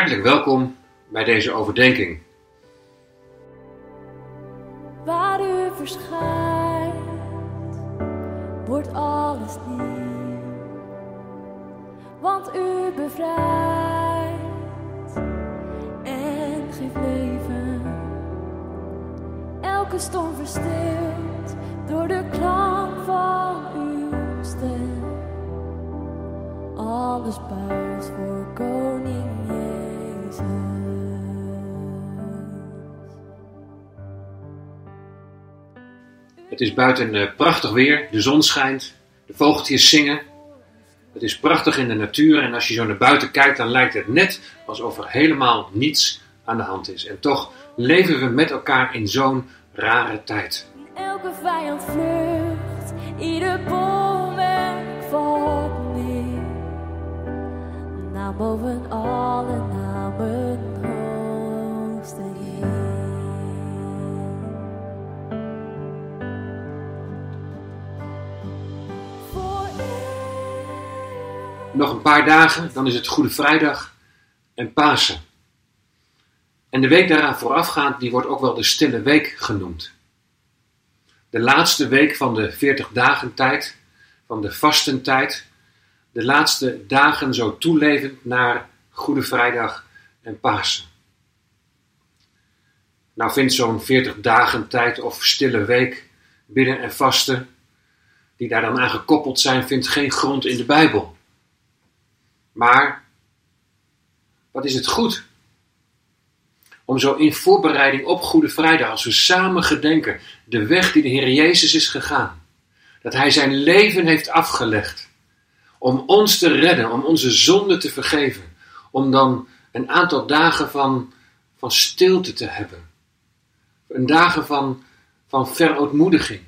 Hartelijk welkom bij deze overdenking. Waar u verschijnt, wordt alles nieuw. Want u bevrijdt en geeft leven. Elke storm verstilt door de klank van uw stem. Alles buigt voor koning Het is buiten eh, prachtig weer, de zon schijnt, de vogeltjes zingen. Het is prachtig in de natuur en als je zo naar buiten kijkt, dan lijkt het net alsof er helemaal niets aan de hand is. En toch leven we met elkaar in zo'n rare tijd. Elke vijand vlucht, ieder boven Nog een paar dagen, dan is het Goede Vrijdag en Pasen. En de week daaraan voorafgaand, die wordt ook wel de Stille Week genoemd. De laatste week van de 40 dagen tijd, van de vastentijd. De laatste dagen zo toelevend naar Goede Vrijdag en Pasen. Nou vindt zo'n 40 dagen tijd of Stille Week, bidden en vasten, die daar dan aan gekoppeld zijn, vindt geen grond in de Bijbel. Maar wat is het goed om zo in voorbereiding op Goede Vrijdag, als we samen gedenken de weg die de Heer Jezus is gegaan, dat Hij zijn leven heeft afgelegd om ons te redden, om onze zonde te vergeven, om dan een aantal dagen van, van stilte te hebben, een dagen van, van verootmoediging,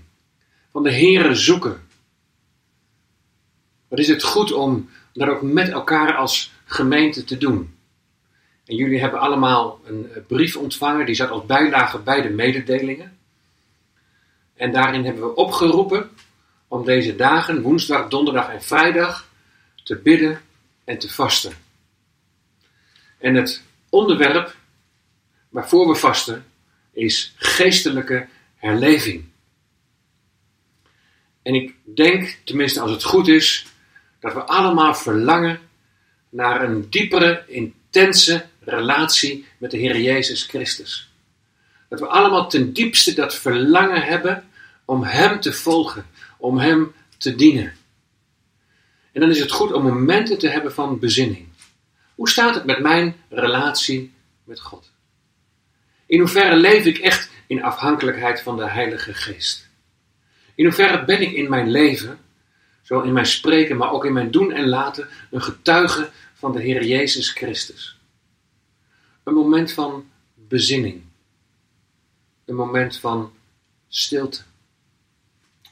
van de Heere zoeken. Wat is het goed om dat ook met elkaar als gemeente te doen? En jullie hebben allemaal een eh, brief ontvangen, die zat als bijlage bij de mededelingen. En daarin hebben we opgeroepen om deze dagen, woensdag, donderdag en vrijdag, te bidden en te vasten. En het onderwerp waarvoor we vasten is geestelijke herleving. En ik denk, tenminste als het goed is, dat we allemaal verlangen naar een diepere, intense relatie met de Heer Jezus Christus. Dat we allemaal ten diepste dat verlangen hebben om Hem te volgen, om Hem te dienen. En dan is het goed om momenten te hebben van bezinning. Hoe staat het met mijn relatie met God? In hoeverre leef ik echt in afhankelijkheid van de Heilige Geest? In hoeverre ben ik in mijn leven, zowel in mijn spreken, maar ook in mijn doen en laten, een getuige van de Heer Jezus Christus? Een moment van bezinning. Een moment van stilte.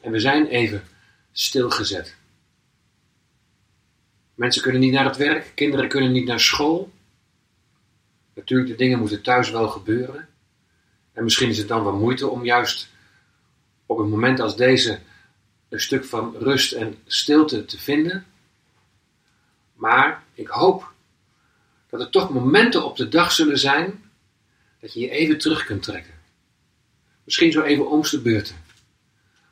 En we zijn even stilgezet. Mensen kunnen niet naar het werk, kinderen kunnen niet naar school. Natuurlijk, de dingen moeten thuis wel gebeuren. En misschien is het dan wel moeite om juist op een moment als deze een stuk van rust en stilte te vinden. Maar ik hoop dat er toch momenten op de dag zullen zijn dat je je even terug kunt trekken. Misschien zo even de beurten.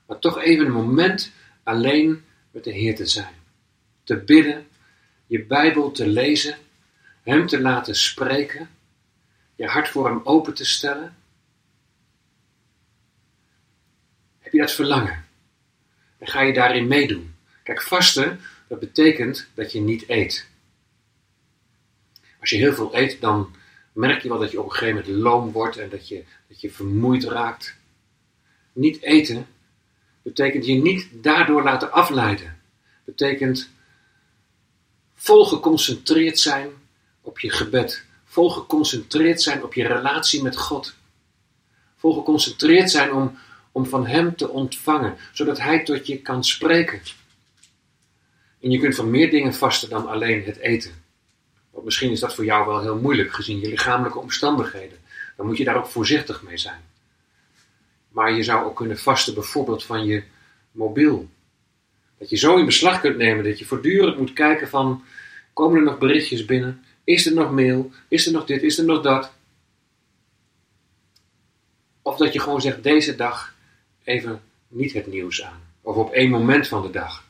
Maar toch even een moment alleen met de Heer te zijn. Te bidden, je Bijbel te lezen, Hem te laten spreken, je hart voor Hem open te stellen. Heb je dat verlangen? En ga je daarin meedoen? Kijk, vasten, dat betekent dat je niet eet. Als je heel veel eet, dan merk je wel dat je op een gegeven moment loom wordt en dat je, dat je vermoeid raakt. Niet eten betekent je niet daardoor laten afleiden. Betekent vol geconcentreerd zijn op je gebed. Vol geconcentreerd zijn op je relatie met God. Vol geconcentreerd zijn om, om van Hem te ontvangen, zodat Hij tot je kan spreken. En je kunt van meer dingen vasten dan alleen het eten. Want misschien is dat voor jou wel heel moeilijk gezien je lichamelijke omstandigheden. Dan moet je daar ook voorzichtig mee zijn. Maar je zou ook kunnen vasten bijvoorbeeld van je mobiel. Dat je zo in beslag kunt nemen dat je voortdurend moet kijken van, komen er nog berichtjes binnen? Is er nog mail? Is er nog dit? Is er nog dat? Of dat je gewoon zegt, deze dag even niet het nieuws aan. Of op één moment van de dag.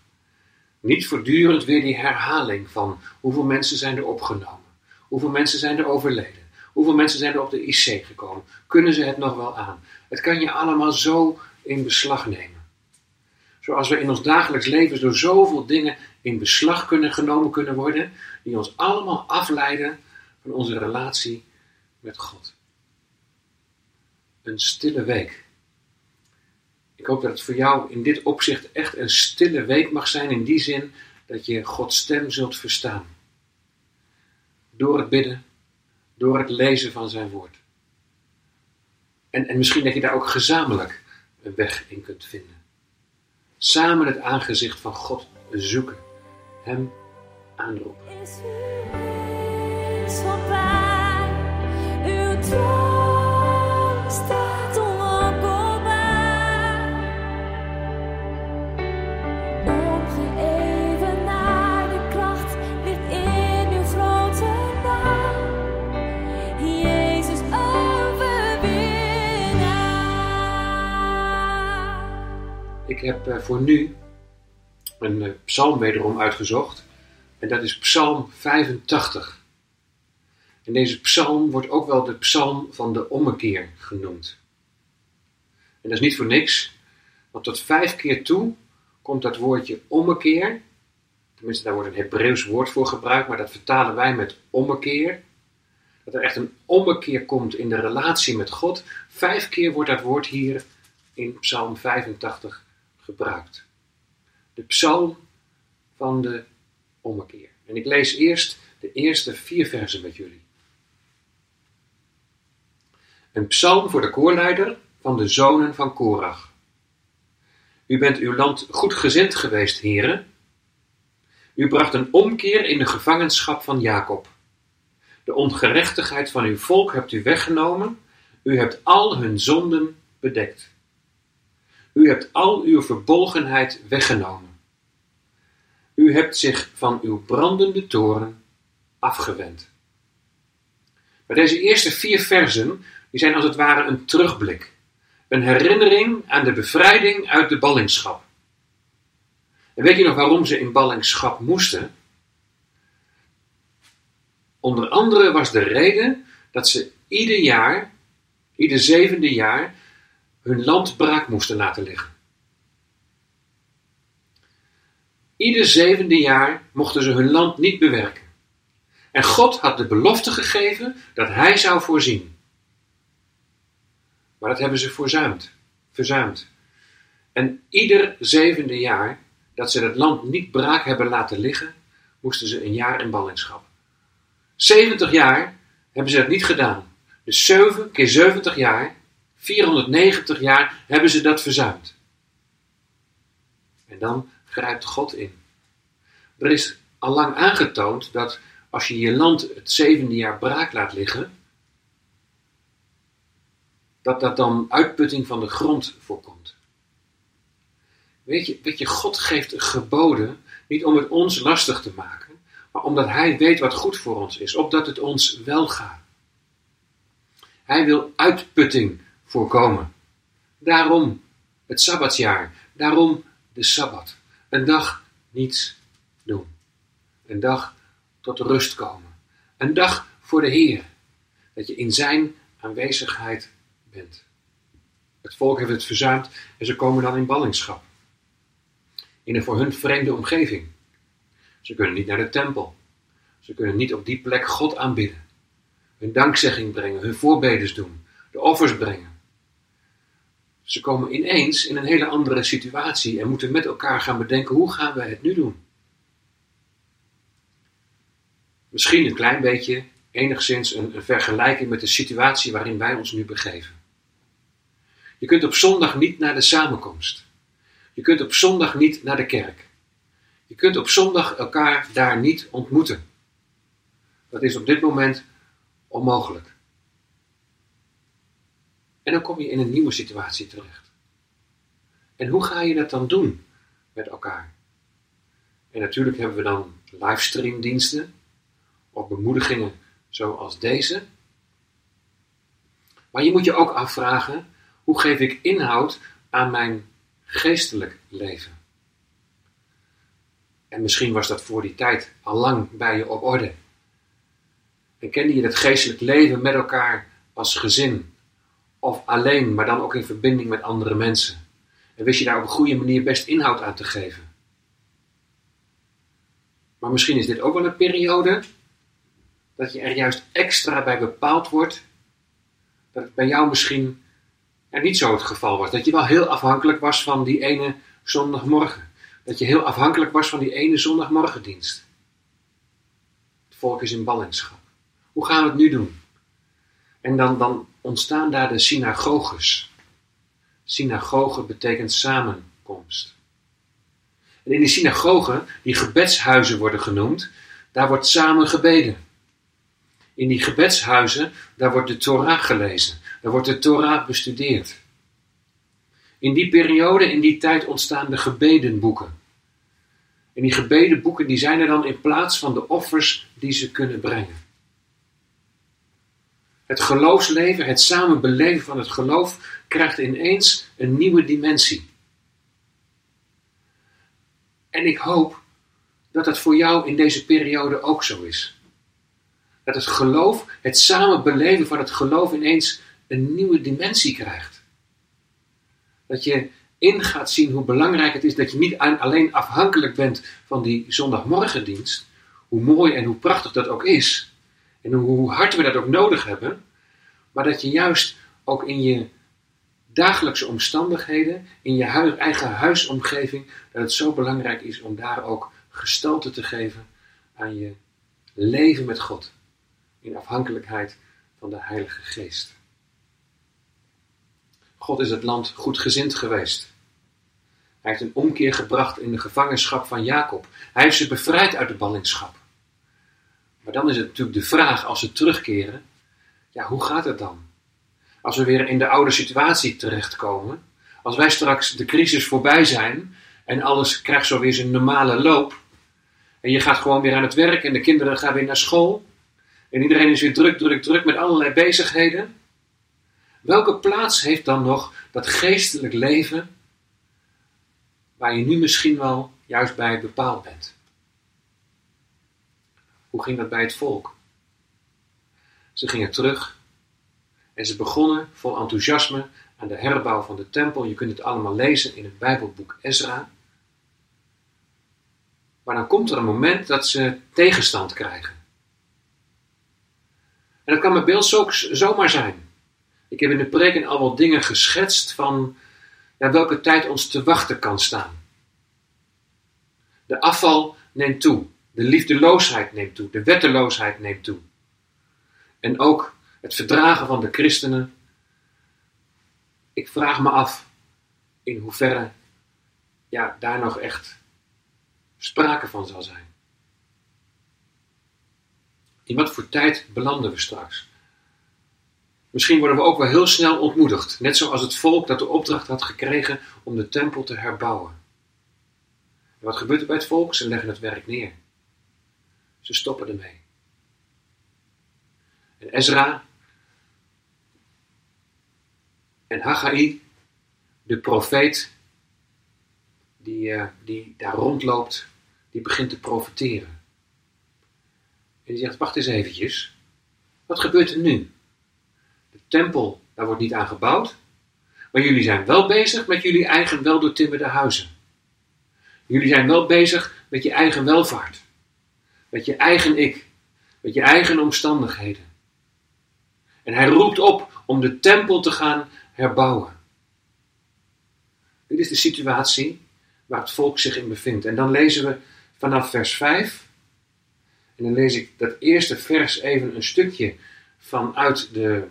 Niet voortdurend weer die herhaling van hoeveel mensen zijn er opgenomen. Hoeveel mensen zijn er overleden. Hoeveel mensen zijn er op de IC gekomen. Kunnen ze het nog wel aan? Het kan je allemaal zo in beslag nemen. Zoals we in ons dagelijks leven door zoveel dingen in beslag kunnen genomen kunnen worden, die ons allemaal afleiden van onze relatie met God. Een stille week. Ik hoop dat het voor jou in dit opzicht echt een stille week mag zijn, in die zin dat je Gods stem zult verstaan. Door het bidden, door het lezen van zijn woord. En, en misschien dat je daar ook gezamenlijk een weg in kunt vinden. Samen het aangezicht van God zoeken, Hem aanroepen. Ik heb eh, voor nu een eh, psalm wederom uitgezocht. En dat is Psalm 85. En deze psalm wordt ook wel de psalm van de ommekeer genoemd. En dat is niet voor niks, want tot vijf keer toe komt dat woordje ommekeer. Tenminste, daar wordt een Hebreeuws woord voor gebruikt, maar dat vertalen wij met ommekeer. Dat er echt een ommekeer komt in de relatie met God. Vijf keer wordt dat woord hier in Psalm 85 gebruikt. De psalm van de ommekeer. En ik lees eerst de eerste vier versen met jullie. Een psalm voor de koorleider van de zonen van Korach. U bent uw land goedgezind geweest, heren. U bracht een omkeer in de gevangenschap van Jacob. De ongerechtigheid van uw volk hebt u weggenomen. U hebt al hun zonden bedekt. U hebt al uw verbolgenheid weggenomen. U hebt zich van uw brandende toren afgewend. Maar deze eerste vier versen die zijn als het ware een terugblik. Een herinnering aan de bevrijding uit de ballingschap. En weet je nog waarom ze in ballingschap moesten? Onder andere was de reden dat ze ieder jaar, ieder zevende jaar, hun land braak moesten laten liggen. Ieder zevende jaar mochten ze hun land niet bewerken. En God had de belofte gegeven dat Hij zou voorzien. Maar dat hebben ze verzuimd. verzuimd. En ieder zevende jaar dat ze het land niet braak hebben laten liggen, moesten ze een jaar in ballingschap. 70 jaar hebben ze dat niet gedaan. Dus 7 keer 70 jaar, 490 jaar, hebben ze dat verzuimd. En dan grijpt God in. Er is al lang aangetoond dat als je je land het zevende jaar braak laat liggen, dat dat dan uitputting van de grond voorkomt. Weet je, weet je, God geeft geboden niet om het ons lastig te maken, maar omdat Hij weet wat goed voor ons is, opdat het ons wel gaat. Hij wil uitputting voorkomen. Daarom het Sabbatsjaar, daarom de Sabbat. Een dag niets doen. Een dag tot rust komen. Een dag voor de Heer. Dat je in Zijn aanwezigheid bent. Het volk heeft het verzuimd en ze komen dan in ballingschap. In een voor hun vreemde omgeving. Ze kunnen niet naar de tempel. Ze kunnen niet op die plek God aanbidden. Hun dankzegging brengen, hun voorbedes doen, de offers brengen. Ze komen ineens in een hele andere situatie en moeten met elkaar gaan bedenken hoe gaan we het nu doen. Misschien een klein beetje, enigszins een, een vergelijking met de situatie waarin wij ons nu begeven. Je kunt op zondag niet naar de samenkomst. Je kunt op zondag niet naar de kerk. Je kunt op zondag elkaar daar niet ontmoeten. Dat is op dit moment onmogelijk. En dan kom je in een nieuwe situatie terecht. En hoe ga je dat dan doen met elkaar? En natuurlijk hebben we dan livestreamdiensten of bemoedigingen zoals deze. Maar je moet je ook afvragen, hoe geef ik inhoud aan mijn geestelijk leven? En misschien was dat voor die tijd al lang bij je op orde. En kende je het geestelijk leven met elkaar als gezin? Of alleen, maar dan ook in verbinding met andere mensen? En wist je daar op een goede manier best inhoud aan te geven? Maar misschien is dit ook wel een periode dat je er juist extra bij bepaald wordt. Dat het bij jou misschien er niet zo het geval was. Dat je wel heel afhankelijk was van die ene zondagmorgen. Dat je heel afhankelijk was van die ene zondagmorgendienst. Het volk is in ballingschap. Hoe gaan we het nu doen? En dan, dan ontstaan daar de synagoges. Synagoge betekent samenkomst. En in die synagogen, die gebedshuizen worden genoemd, daar wordt samen gebeden. In die gebedshuizen, daar wordt de Torah gelezen. Daar wordt de Torah bestudeerd. In die periode, in die tijd ontstaan de gebedenboeken. En die gebedenboeken die zijn er dan in plaats van de offers die ze kunnen brengen. Het geloofsleven, het samen beleven van het geloof, krijgt ineens een nieuwe dimensie. En ik hoop dat het voor jou in deze periode ook zo is. Dat het geloof, het samen beleven van het geloof ineens een nieuwe dimensie krijgt. Dat je in gaat zien hoe belangrijk het is dat je niet alleen afhankelijk bent van die zondagmorgendienst, hoe mooi en hoe prachtig dat ook is, en hoe hard we dat ook nodig hebben, maar dat je juist ook in je dagelijkse omstandigheden, in je eigen huisomgeving, dat het zo belangrijk is om daar ook gestalte te geven aan je leven met God, in afhankelijkheid van de Heilige Geest. God is het land goedgezind geweest. Hij heeft een omkeer gebracht in de gevangenschap van Jacob. Hij heeft ze bevrijd uit de ballingschap. Maar dan is het natuurlijk de vraag, als ze terugkeren, ja, hoe gaat het dan? Als we weer in de oude situatie terechtkomen, als wij straks de crisis voorbij zijn en alles krijgt zo weer zijn normale loop, en je gaat gewoon weer aan het werk en de kinderen gaan weer naar school, en iedereen is weer druk, druk, druk met allerlei bezigheden, welke plaats heeft dan nog dat geestelijk leven waar je nu misschien wel juist bij bepaald bent? Hoe ging dat bij het volk? Ze gingen terug en ze begonnen vol enthousiasme aan de herbouw van de tempel. Je kunt het allemaal lezen in het Bijbelboek Ezra. Maar dan komt er een moment dat ze tegenstand krijgen. En dat kan met beeld zo, zomaar zijn. Ik heb in de preken al wat dingen geschetst van ja, welke tijd ons te wachten kan staan. De afval neemt toe. De liefdeloosheid neemt toe. De wetteloosheid neemt toe. En ook het verdragen van de christenen. Ik vraag me af in hoeverre ja, daar nog echt sprake van zal zijn. In wat voor tijd belanden we straks? Misschien worden we ook wel heel snel ontmoedigd, net zoals het volk dat de opdracht had gekregen om de tempel te herbouwen. En wat gebeurt er bij het volk? Ze leggen het werk neer. Ze stoppen ermee. En Ezra en Haggai, de profeet, die, uh, die daar rondloopt, die begint te profeteren. En die zegt, wacht eens eventjes, wat gebeurt er nu? De tempel, daar wordt niet aan gebouwd, maar jullie zijn wel bezig met jullie eigen weldoortimmerde huizen. Jullie zijn wel bezig met je eigen welvaart, met je eigen ik, met je eigen omstandigheden. En hij roept op om de tempel te gaan herbouwen. Dit is de situatie waar het volk zich in bevindt. En dan lezen we vanaf vers 5. En dan lees ik dat eerste vers even een stukje vanuit de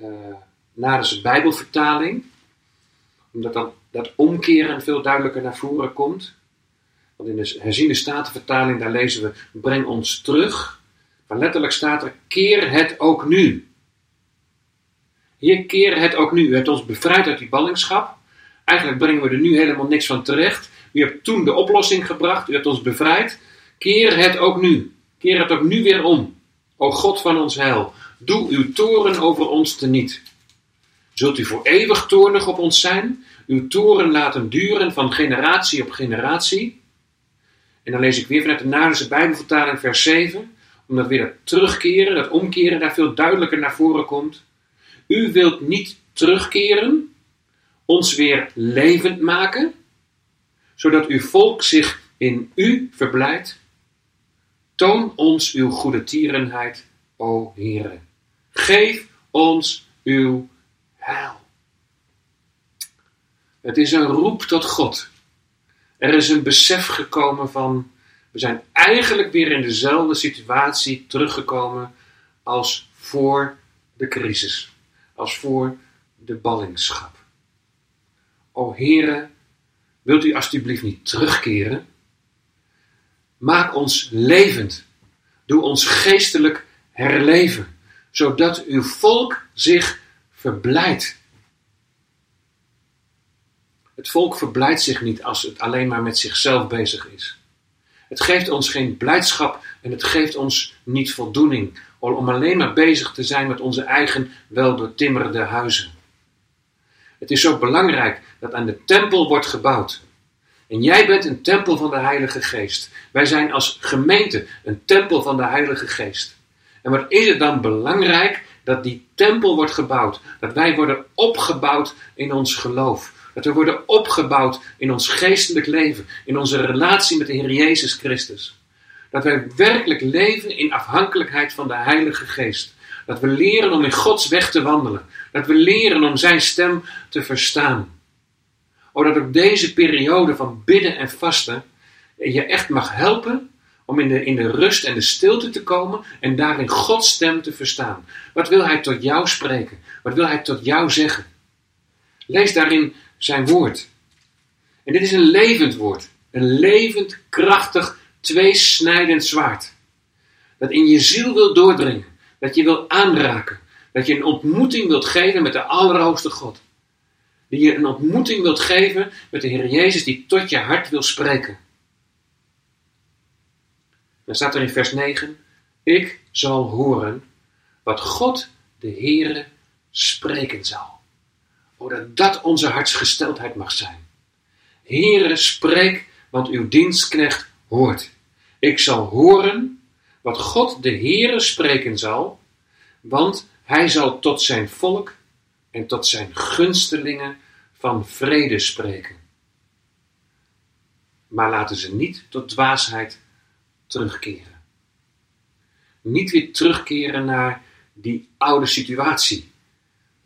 uh, Bijbelvertaling. Omdat dan dat omkeren veel duidelijker naar voren komt. Want in de herziende statenvertaling, daar lezen we, breng ons terug. Maar letterlijk staat er, keer het ook nu. Hier keer het ook nu. U hebt ons bevrijd uit die ballingschap. Eigenlijk brengen we er nu helemaal niks van terecht. U hebt toen de oplossing gebracht. U hebt ons bevrijd. Keer het ook nu. Keer het ook nu weer om. O God van ons heil, doe uw toren over ons teniet. Zult u voor eeuwig toornig op ons zijn? Uw toren laten duren van generatie op generatie? En dan lees ik weer vanuit de Nadense Bijbelvertaling vers 7, omdat weer dat terugkeren, dat omkeren daar veel duidelijker naar voren komt. U wilt niet terugkeren, ons weer levend maken, zodat uw volk zich in u verblijdt. Toon ons uw goede tierenheid, o Heere. Geef ons uw heil. Het is een roep tot God. Er is een besef gekomen van, we zijn eigenlijk weer in dezelfde situatie teruggekomen als voor de crisis, als voor de ballingschap. O Heere, wilt u alstublieft niet terugkeren? Maak ons levend. Doe ons geestelijk herleven, zodat uw volk zich verblijdt. Het volk verblijdt zich niet als het alleen maar met zichzelf bezig is. Het geeft ons geen blijdschap en het geeft ons niet voldoening om alleen maar bezig te zijn met onze eigen welbetimmerde huizen. Het is zo belangrijk dat aan de tempel wordt gebouwd. En jij bent een tempel van de Heilige Geest. Wij zijn als gemeente een tempel van de Heilige Geest. En wat is het dan belangrijk dat die tempel wordt gebouwd? Dat wij worden opgebouwd in ons geloof. Dat we worden opgebouwd in ons geestelijk leven, in onze relatie met de Heer Jezus Christus. Dat wij werkelijk leven in afhankelijkheid van de Heilige Geest. Dat we leren om in Gods weg te wandelen. Dat we leren om Zijn stem te verstaan. O, dat ook deze periode van bidden en vasten je echt mag helpen om in de, in de rust en de stilte te komen en daarin Gods stem te verstaan. Wat wil Hij tot jou spreken? Wat wil Hij tot jou zeggen? Lees daarin Zijn woord. En dit is een levend woord. Een levend, krachtig, tweesnijdend zwaard. Dat in je ziel wil doordringen. Dat je wil aanraken. Dat je een ontmoeting wilt geven met de Allerhoogste God. Die je een ontmoeting wilt geven met de Heer Jezus die tot je hart wil spreken. Dan staat er in vers 9: Ik zal horen wat God de Heere spreken zal. O, dat dat onze hartsgesteldheid mag zijn. Heere, spreek, want uw dienstknecht hoort. Ik zal horen wat God de Heere spreken zal, want hij zal tot zijn volk en tot zijn gunstelingen van vrede spreken. Maar laten ze niet tot dwaasheid terugkeren. Niet weer terugkeren naar die oude situatie.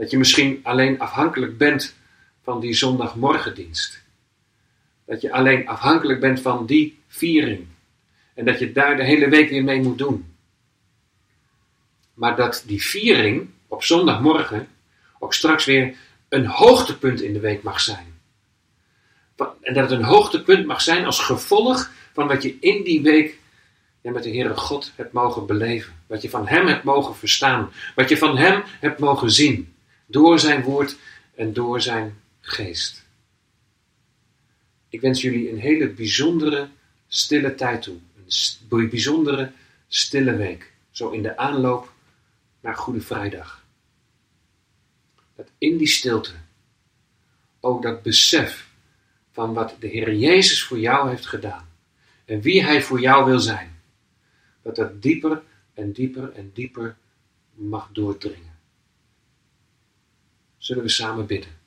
Dat je misschien alleen afhankelijk bent van die zondagmorgendienst. Dat je alleen afhankelijk bent van die viering. En dat je daar de hele week weer mee moet doen. Maar dat die viering op zondagmorgen ook straks weer een hoogtepunt in de week mag zijn. En dat het een hoogtepunt mag zijn als gevolg van wat je in die week met de Heere God hebt mogen beleven. Wat je van Hem hebt mogen verstaan. Wat je van Hem hebt mogen zien. Door Zijn woord en door Zijn geest. Ik wens jullie een hele bijzondere stille tijd toe. Een bijzondere stille week. Zo in de aanloop naar Goede Vrijdag. Dat in die stilte ook dat besef van wat de Heer Jezus voor jou heeft gedaan. En wie Hij voor jou wil zijn dat dat dieper en dieper en dieper mag doordringen. Zullen we samen bidden?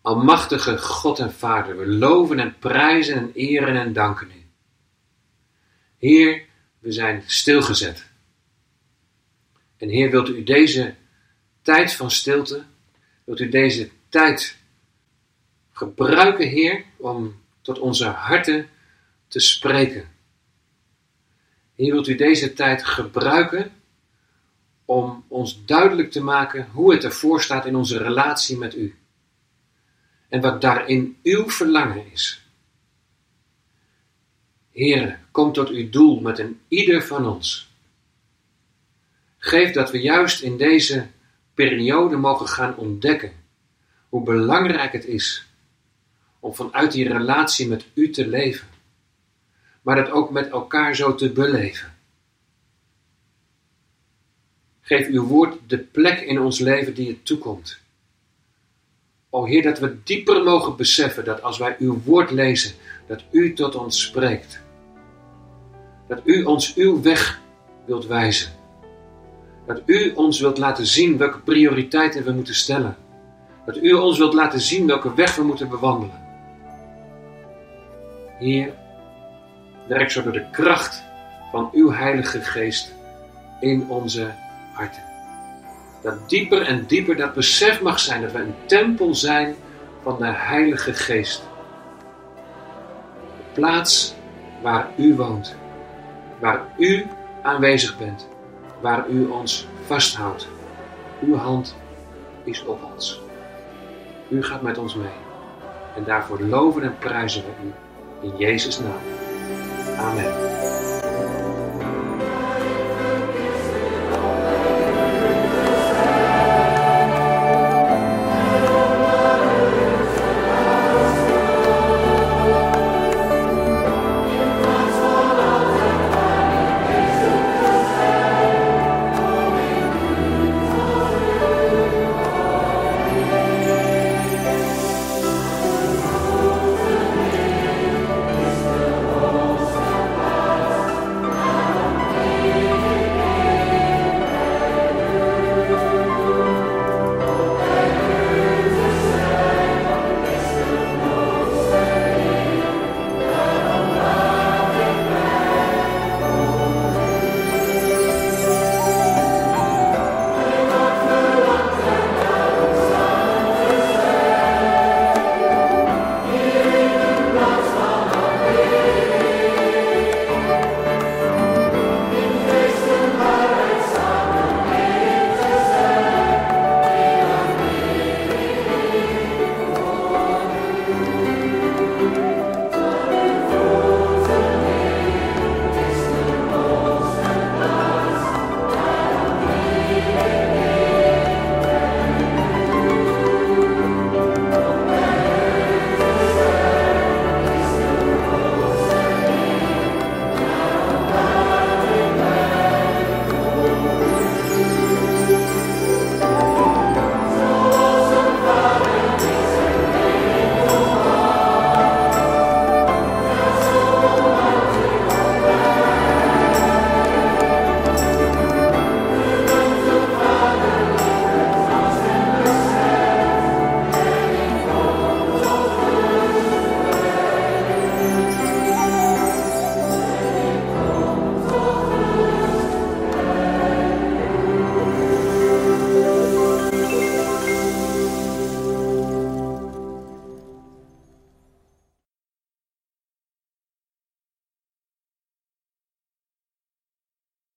Almachtige God en Vader, we loven en prijzen en eren en danken u. Heer, we zijn stilgezet. En Heer, wilt u deze tijd van stilte, wilt u deze tijd gebruiken, Heer, om tot onze harten te spreken. Heer, wilt u deze tijd gebruiken om ons duidelijk te maken hoe het ervoor staat in onze relatie met u. En wat daarin uw verlangen is. Heere, kom tot uw doel met een ieder van ons. Geef dat we juist in deze periode mogen gaan ontdekken hoe belangrijk het is om vanuit die relatie met U te leven, maar het ook met elkaar zo te beleven. Geef uw woord de plek in ons leven die het toekomt. O Heer, dat we dieper mogen beseffen dat als wij uw woord lezen, dat u tot ons spreekt. Dat u ons uw weg wilt wijzen. Dat u ons wilt laten zien welke prioriteiten we moeten stellen. Dat u ons wilt laten zien welke weg we moeten bewandelen. Heer, werk zo door de kracht van uw Heilige Geest in onze harten. Dat dieper en dieper dat besef mag zijn dat we een tempel zijn van de Heilige Geest. De plaats waar u woont, waar u aanwezig bent, waar u ons vasthoudt. Uw hand is op ons. U gaat met ons mee. En daarvoor loven en prijzen we u. In Jezus' naam. Amen.